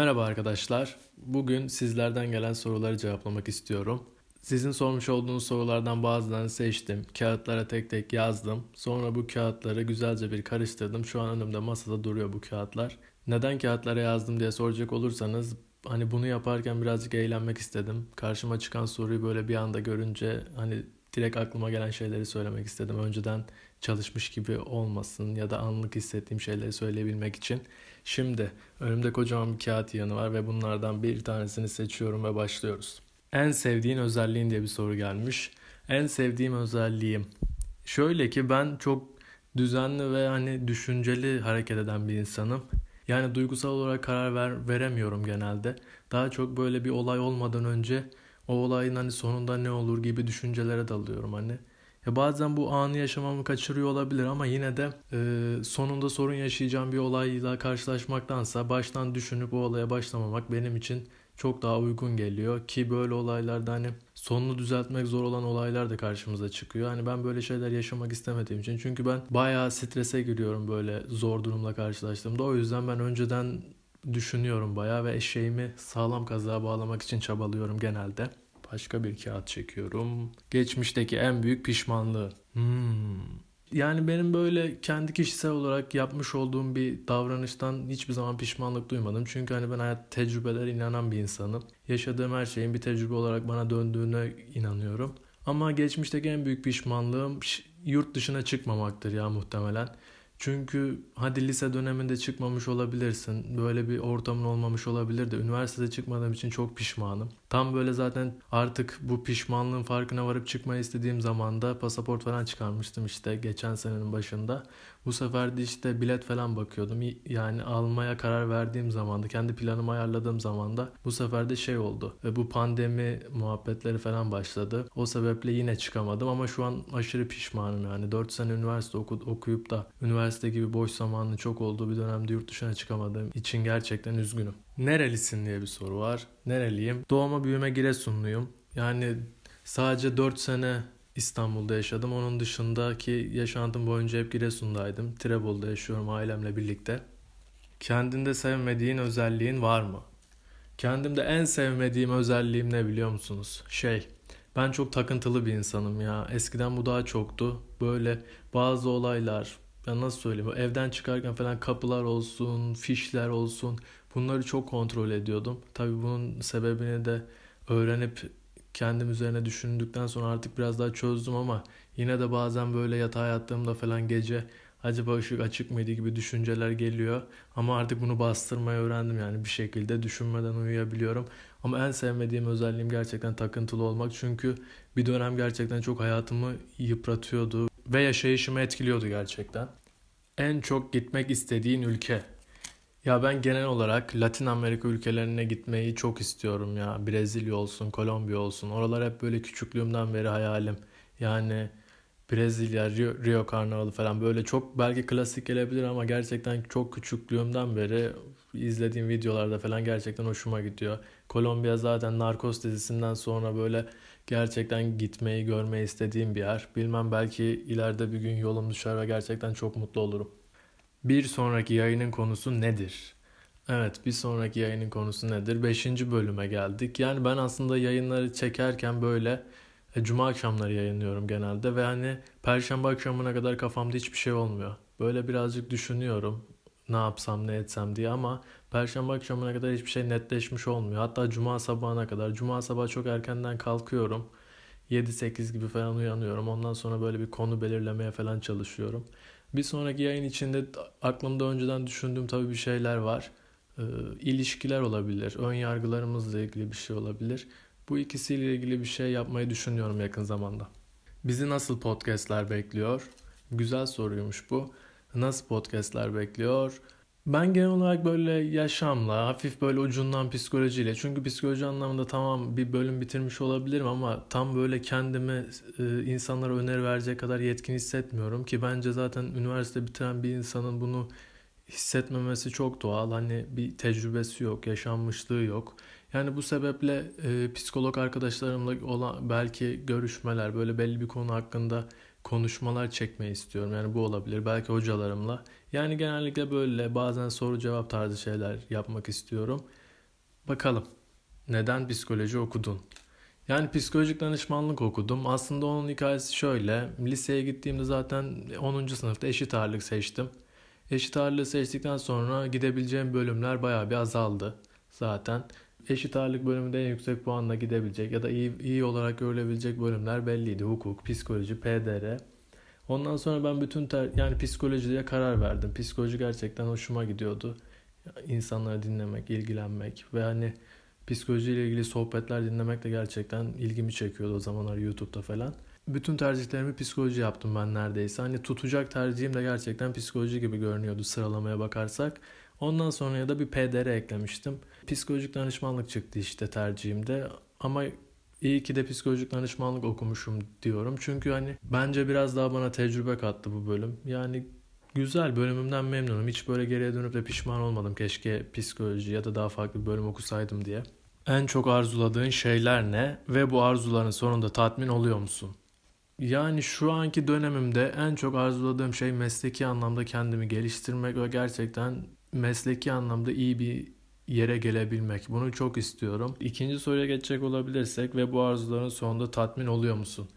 Merhaba arkadaşlar. Bugün sizlerden gelen soruları cevaplamak istiyorum. Sizin sormuş olduğunuz sorulardan bazılarını seçtim. Kağıtlara tek tek yazdım. Sonra bu kağıtları güzelce bir karıştırdım. Şu an önümde masada duruyor bu kağıtlar. Neden kağıtlara yazdım diye soracak olursanız hani bunu yaparken birazcık eğlenmek istedim. Karşıma çıkan soruyu böyle bir anda görünce hani direkt aklıma gelen şeyleri söylemek istedim. Önceden çalışmış gibi olmasın ya da anlık hissettiğim şeyleri söyleyebilmek için. Şimdi önümde kocaman bir kağıt yanı var ve bunlardan bir tanesini seçiyorum ve başlıyoruz. En sevdiğin özelliğin diye bir soru gelmiş. En sevdiğim özelliğim. Şöyle ki ben çok düzenli ve hani düşünceli hareket eden bir insanım. Yani duygusal olarak karar ver, veremiyorum genelde. Daha çok böyle bir olay olmadan önce o olayın hani sonunda ne olur gibi düşüncelere dalıyorum hani. Ya bazen bu anı yaşamamı kaçırıyor olabilir ama yine de e, sonunda sorun yaşayacağım bir olayla karşılaşmaktansa baştan düşünüp o olaya başlamamak benim için çok daha uygun geliyor ki böyle olaylarda hani sonunu düzeltmek zor olan olaylar da karşımıza çıkıyor. Hani ben böyle şeyler yaşamak istemediğim için çünkü ben bayağı strese giriyorum böyle zor durumla karşılaştığımda. O yüzden ben önceden düşünüyorum bayağı ve eşeğimi sağlam kazığa bağlamak için çabalıyorum genelde. Başka bir kağıt çekiyorum. Geçmişteki en büyük pişmanlığı. Hmm. Yani benim böyle kendi kişisel olarak yapmış olduğum bir davranıştan hiçbir zaman pişmanlık duymadım. Çünkü hani ben hayat tecrübelere inanan bir insanım. Yaşadığım her şeyin bir tecrübe olarak bana döndüğüne inanıyorum. Ama geçmişteki en büyük pişmanlığım yurt dışına çıkmamaktır ya muhtemelen. Çünkü hadi lise döneminde çıkmamış olabilirsin. Böyle bir ortamın olmamış olabilir de üniversitede çıkmadığım için çok pişmanım. Tam böyle zaten artık bu pişmanlığın farkına varıp çıkmayı istediğim zaman da pasaport falan çıkarmıştım işte geçen senenin başında. Bu sefer de işte bilet falan bakıyordum. Yani almaya karar verdiğim zamanda, kendi planımı ayarladığım zamanda bu sefer de şey oldu. Ve bu pandemi muhabbetleri falan başladı. O sebeple yine çıkamadım ama şu an aşırı pişmanım yani. 4 sene üniversite oku, okuyup da üniversite gibi boş zamanlı çok olduğu bir dönemde yurt dışına çıkamadığım için gerçekten üzgünüm. Nerelisin diye bir soru var. Nereliyim? Doğma büyüme Giresunluyum. Yani sadece 4 sene İstanbul'da yaşadım. Onun dışındaki yaşantım boyunca hep Giresun'daydım. Tirebolu'da yaşıyorum ailemle birlikte. Kendinde sevmediğin özelliğin var mı? Kendimde en sevmediğim özelliğim ne biliyor musunuz? Şey, ben çok takıntılı bir insanım ya. Eskiden bu daha çoktu. Böyle bazı olaylar, ya nasıl söyleyeyim, evden çıkarken falan kapılar olsun, fişler olsun. Bunları çok kontrol ediyordum. Tabii bunun sebebini de öğrenip kendim üzerine düşündükten sonra artık biraz daha çözdüm ama yine de bazen böyle yatağa yattığımda falan gece acaba ışık açık mıydı gibi düşünceler geliyor. Ama artık bunu bastırmayı öğrendim yani bir şekilde düşünmeden uyuyabiliyorum. Ama en sevmediğim özelliğim gerçekten takıntılı olmak. Çünkü bir dönem gerçekten çok hayatımı yıpratıyordu ve yaşayışımı etkiliyordu gerçekten. En çok gitmek istediğin ülke ya ben genel olarak Latin Amerika ülkelerine gitmeyi çok istiyorum ya. Brezilya olsun, Kolombiya olsun. Oralar hep böyle küçüklüğümden beri hayalim. Yani Brezilya, Rio, Rio Karnavalı falan böyle çok belki klasik gelebilir ama gerçekten çok küçüklüğümden beri izlediğim videolarda falan gerçekten hoşuma gidiyor. Kolombiya zaten Narcos dizisinden sonra böyle gerçekten gitmeyi, görmeyi istediğim bir yer. Bilmem belki ileride bir gün yolum düşer ve gerçekten çok mutlu olurum. Bir sonraki yayının konusu nedir? Evet bir sonraki yayının konusu nedir? Beşinci bölüme geldik. Yani ben aslında yayınları çekerken böyle e, cuma akşamları yayınlıyorum genelde ve hani perşembe akşamına kadar kafamda hiçbir şey olmuyor. Böyle birazcık düşünüyorum ne yapsam ne etsem diye ama perşembe akşamına kadar hiçbir şey netleşmiş olmuyor. Hatta cuma sabahına kadar. Cuma sabah çok erkenden kalkıyorum. 7-8 gibi falan uyanıyorum. Ondan sonra böyle bir konu belirlemeye falan çalışıyorum. Bir sonraki yayın içinde aklımda önceden düşündüğüm tabii bir şeyler var. Ee, ilişkiler olabilir, ön yargılarımızla ilgili bir şey olabilir. Bu ikisiyle ilgili bir şey yapmayı düşünüyorum yakın zamanda. Bizi nasıl podcastler bekliyor? Güzel soruymuş bu. Nasıl podcastler bekliyor? Ben genel olarak böyle yaşamla, hafif böyle ucundan psikolojiyle. Çünkü psikoloji anlamında tamam bir bölüm bitirmiş olabilirim ama tam böyle kendimi e, insanlara öneri verecek kadar yetkin hissetmiyorum. Ki bence zaten üniversite bitiren bir insanın bunu hissetmemesi çok doğal. Hani bir tecrübesi yok, yaşanmışlığı yok. Yani bu sebeple e, psikolog arkadaşlarımla olan belki görüşmeler, böyle belli bir konu hakkında konuşmalar çekmeyi istiyorum. Yani bu olabilir. Belki hocalarımla. Yani genellikle böyle bazen soru cevap tarzı şeyler yapmak istiyorum. Bakalım. Neden psikoloji okudun? Yani psikolojik danışmanlık okudum. Aslında onun hikayesi şöyle. Liseye gittiğimde zaten 10. sınıfta eşit ağırlık seçtim. Eşit ağırlığı seçtikten sonra gidebileceğim bölümler bayağı bir azaldı zaten. Eşit ağırlık bölümünde en yüksek puanla gidebilecek ya da iyi, iyi olarak görülebilecek bölümler belliydi. Hukuk, psikoloji, PDR. Ondan sonra ben bütün ter, yani psikolojiye karar verdim. Psikoloji gerçekten hoşuma gidiyordu. İnsanları dinlemek, ilgilenmek ve hani psikolojiyle ilgili sohbetler dinlemek de gerçekten ilgimi çekiyordu o zamanlar YouTube'da falan. Bütün tercihlerimi psikoloji yaptım ben neredeyse. Hani tutacak tercihim de gerçekten psikoloji gibi görünüyordu sıralamaya bakarsak. Ondan sonra ya da bir PDR eklemiştim. Psikolojik danışmanlık çıktı işte tercihimde. Ama iyi ki de psikolojik danışmanlık okumuşum diyorum. Çünkü hani bence biraz daha bana tecrübe kattı bu bölüm. Yani güzel bölümümden memnunum. Hiç böyle geriye dönüp de pişman olmadım. Keşke psikoloji ya da daha farklı bir bölüm okusaydım diye. En çok arzuladığın şeyler ne ve bu arzuların sonunda tatmin oluyor musun? Yani şu anki dönemimde en çok arzuladığım şey mesleki anlamda kendimi geliştirmek ve gerçekten mesleki anlamda iyi bir yere gelebilmek. Bunu çok istiyorum. İkinci soruya geçecek olabilirsek ve bu arzuların sonunda tatmin oluyor musun?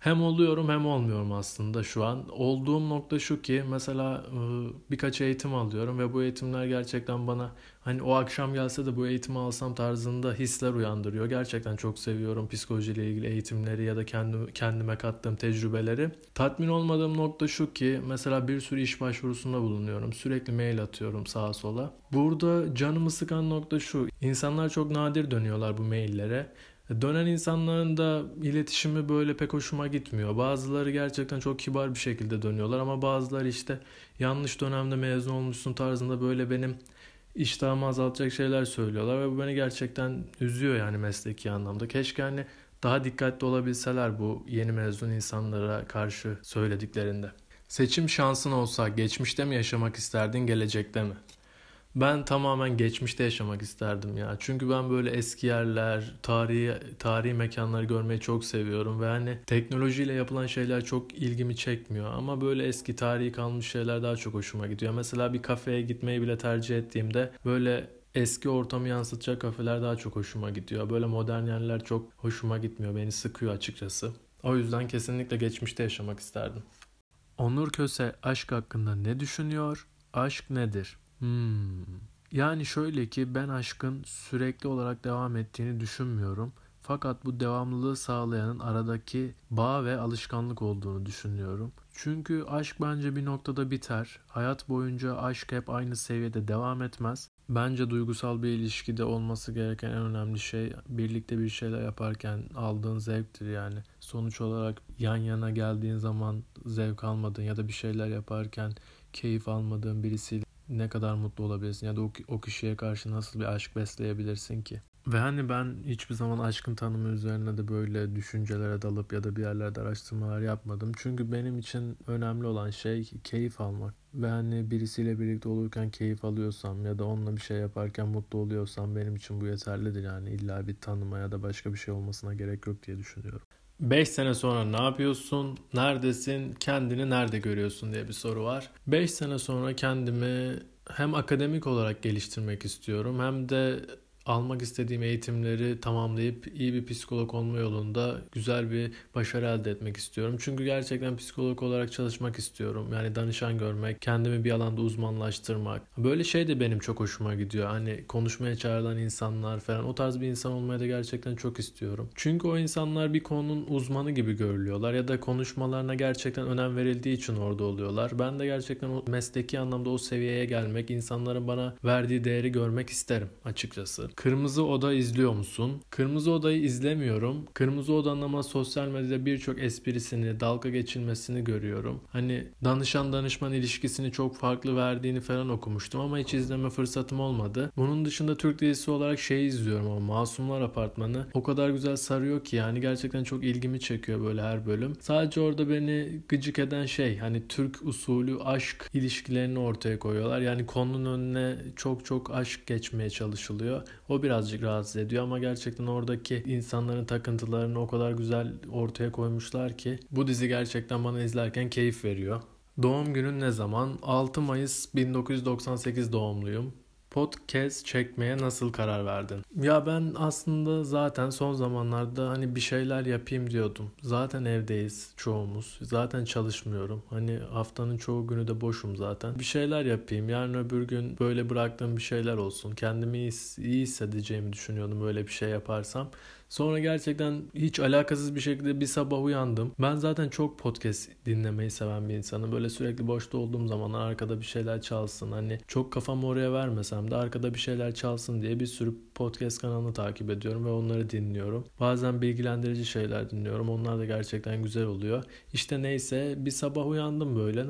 Hem oluyorum hem olmuyorum aslında şu an. Olduğum nokta şu ki mesela ıı, birkaç eğitim alıyorum ve bu eğitimler gerçekten bana hani o akşam gelse de bu eğitimi alsam tarzında hisler uyandırıyor. Gerçekten çok seviyorum psikolojiyle ilgili eğitimleri ya da kendi, kendime kattığım tecrübeleri. Tatmin olmadığım nokta şu ki mesela bir sürü iş başvurusunda bulunuyorum. Sürekli mail atıyorum sağa sola. Burada canımı sıkan nokta şu. İnsanlar çok nadir dönüyorlar bu maillere Dönen insanların da iletişimi böyle pek hoşuma gitmiyor. Bazıları gerçekten çok kibar bir şekilde dönüyorlar ama bazıları işte yanlış dönemde mezun olmuşsun tarzında böyle benim iştahımı azaltacak şeyler söylüyorlar ve bu beni gerçekten üzüyor yani mesleki anlamda. Keşke hani daha dikkatli olabilseler bu yeni mezun insanlara karşı söylediklerinde. Seçim şansın olsa geçmişte mi yaşamak isterdin gelecekte mi? Ben tamamen geçmişte yaşamak isterdim ya. Çünkü ben böyle eski yerler, tarihi tarihi mekanları görmeyi çok seviyorum ve hani teknolojiyle yapılan şeyler çok ilgimi çekmiyor ama böyle eski tarihi kalmış şeyler daha çok hoşuma gidiyor. Mesela bir kafeye gitmeyi bile tercih ettiğimde böyle eski ortamı yansıtacak kafeler daha çok hoşuma gidiyor. Böyle modern yerler çok hoşuma gitmiyor. Beni sıkıyor açıkçası. O yüzden kesinlikle geçmişte yaşamak isterdim. Onur Köse aşk hakkında ne düşünüyor? Aşk nedir? Hmm. Yani şöyle ki ben aşkın sürekli olarak devam ettiğini düşünmüyorum. Fakat bu devamlılığı sağlayanın aradaki bağ ve alışkanlık olduğunu düşünüyorum. Çünkü aşk bence bir noktada biter. Hayat boyunca aşk hep aynı seviyede devam etmez. Bence duygusal bir ilişkide olması gereken en önemli şey birlikte bir şeyler yaparken aldığın zevktir yani. Sonuç olarak yan yana geldiğin zaman zevk almadığın ya da bir şeyler yaparken keyif almadığın birisiyle ne kadar mutlu olabilirsin ya da o, o kişiye karşı nasıl bir aşk besleyebilirsin ki? Ve hani ben hiçbir zaman aşkın tanımı üzerine de böyle düşüncelere dalıp ya da bir yerlerde araştırmalar yapmadım. Çünkü benim için önemli olan şey keyif almak. Ve hani birisiyle birlikte olurken keyif alıyorsam ya da onunla bir şey yaparken mutlu oluyorsam benim için bu yeterlidir. Yani illa bir tanıma ya da başka bir şey olmasına gerek yok diye düşünüyorum. 5 sene sonra ne yapıyorsun? Neredesin? Kendini nerede görüyorsun diye bir soru var. 5 sene sonra kendimi hem akademik olarak geliştirmek istiyorum hem de almak istediğim eğitimleri tamamlayıp iyi bir psikolog olma yolunda güzel bir başarı elde etmek istiyorum. Çünkü gerçekten psikolog olarak çalışmak istiyorum. Yani danışan görmek, kendimi bir alanda uzmanlaştırmak. Böyle şey de benim çok hoşuma gidiyor. Hani konuşmaya çağrılan insanlar falan o tarz bir insan olmayı da gerçekten çok istiyorum. Çünkü o insanlar bir konunun uzmanı gibi görülüyorlar ya da konuşmalarına gerçekten önem verildiği için orada oluyorlar. Ben de gerçekten o mesleki anlamda o seviyeye gelmek, insanların bana verdiği değeri görmek isterim açıkçası. Kırmızı Oda izliyor musun? Kırmızı Oda'yı izlemiyorum. Kırmızı Oda'nın ama sosyal medyada birçok esprisini, dalga geçilmesini görüyorum. Hani danışan danışman ilişkisini çok farklı verdiğini falan okumuştum ama hiç izleme fırsatım olmadı. Bunun dışında Türk dizisi olarak şey izliyorum ama Masumlar Apartmanı o kadar güzel sarıyor ki yani gerçekten çok ilgimi çekiyor böyle her bölüm. Sadece orada beni gıcık eden şey hani Türk usulü aşk ilişkilerini ortaya koyuyorlar. Yani konunun önüne çok çok aşk geçmeye çalışılıyor. O birazcık rahatsız ediyor ama gerçekten oradaki insanların takıntılarını o kadar güzel ortaya koymuşlar ki bu dizi gerçekten bana izlerken keyif veriyor. Doğum günün ne zaman? 6 Mayıs 1998 doğumluyum. Podcast çekmeye nasıl karar verdin? Ya ben aslında zaten son zamanlarda hani bir şeyler yapayım diyordum. Zaten evdeyiz çoğumuz. Zaten çalışmıyorum. Hani haftanın çoğu günü de boşum zaten. Bir şeyler yapayım. Yarın öbür gün böyle bıraktığım bir şeyler olsun. Kendimi iyi, iyi hissedeceğimi düşünüyordum böyle bir şey yaparsam. Sonra gerçekten hiç alakasız bir şekilde bir sabah uyandım. Ben zaten çok podcast dinlemeyi seven bir insanım. Böyle sürekli boşta olduğum zaman arkada bir şeyler çalsın. Hani çok kafamı oraya vermesem de arkada bir şeyler çalsın diye bir sürü podcast kanalını takip ediyorum ve onları dinliyorum. Bazen bilgilendirici şeyler dinliyorum. Onlar da gerçekten güzel oluyor. İşte neyse bir sabah uyandım böyle.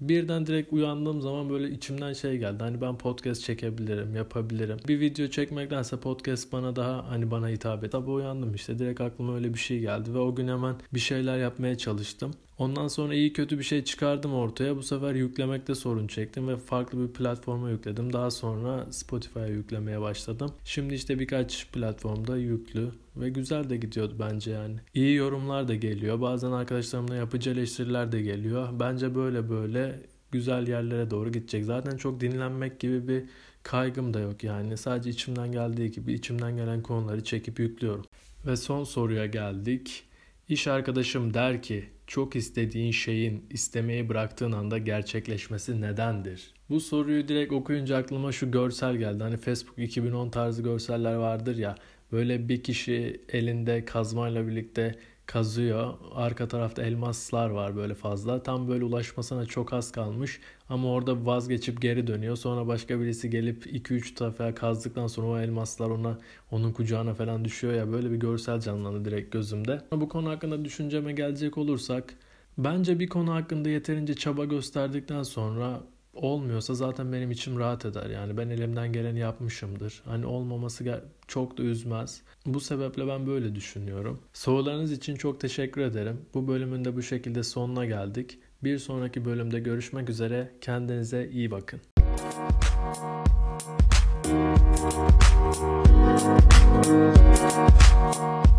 Birden direkt uyandığım zaman böyle içimden şey geldi. Hani ben podcast çekebilirim, yapabilirim. Bir video çekmektense podcast bana daha hani bana hitap et. Sabah uyandım işte direkt aklıma öyle bir şey geldi ve o gün hemen bir şeyler yapmaya çalıştım. Ondan sonra iyi kötü bir şey çıkardım ortaya. Bu sefer yüklemekte sorun çektim ve farklı bir platforma yükledim. Daha sonra Spotify'a yüklemeye başladım. Şimdi işte birkaç platformda yüklü ve güzel de gidiyordu bence yani. İyi yorumlar da geliyor. Bazen arkadaşlarımla yapıcı eleştiriler de geliyor. Bence böyle böyle güzel yerlere doğru gidecek. Zaten çok dinlenmek gibi bir kaygım da yok yani. Sadece içimden geldiği gibi içimden gelen konuları çekip yüklüyorum. Ve son soruya geldik. İş arkadaşım der ki çok istediğin şeyin istemeyi bıraktığın anda gerçekleşmesi nedendir? Bu soruyu direkt okuyunca aklıma şu görsel geldi. Hani Facebook 2010 tarzı görseller vardır ya. Böyle bir kişi elinde kazmayla birlikte kazıyor. Arka tarafta elmaslar var böyle fazla. Tam böyle ulaşmasına çok az kalmış. Ama orada vazgeçip geri dönüyor. Sonra başka birisi gelip 2-3 defa kazdıktan sonra o elmaslar ona onun kucağına falan düşüyor ya. Böyle bir görsel canlandı direkt gözümde. Bu konu hakkında düşünceme gelecek olursak Bence bir konu hakkında yeterince çaba gösterdikten sonra olmuyorsa zaten benim içim rahat eder. Yani ben elimden geleni yapmışımdır. Hani olmaması çok da üzmez. Bu sebeple ben böyle düşünüyorum. Sorularınız için çok teşekkür ederim. Bu bölümün de bu şekilde sonuna geldik. Bir sonraki bölümde görüşmek üzere. Kendinize iyi bakın. Müzik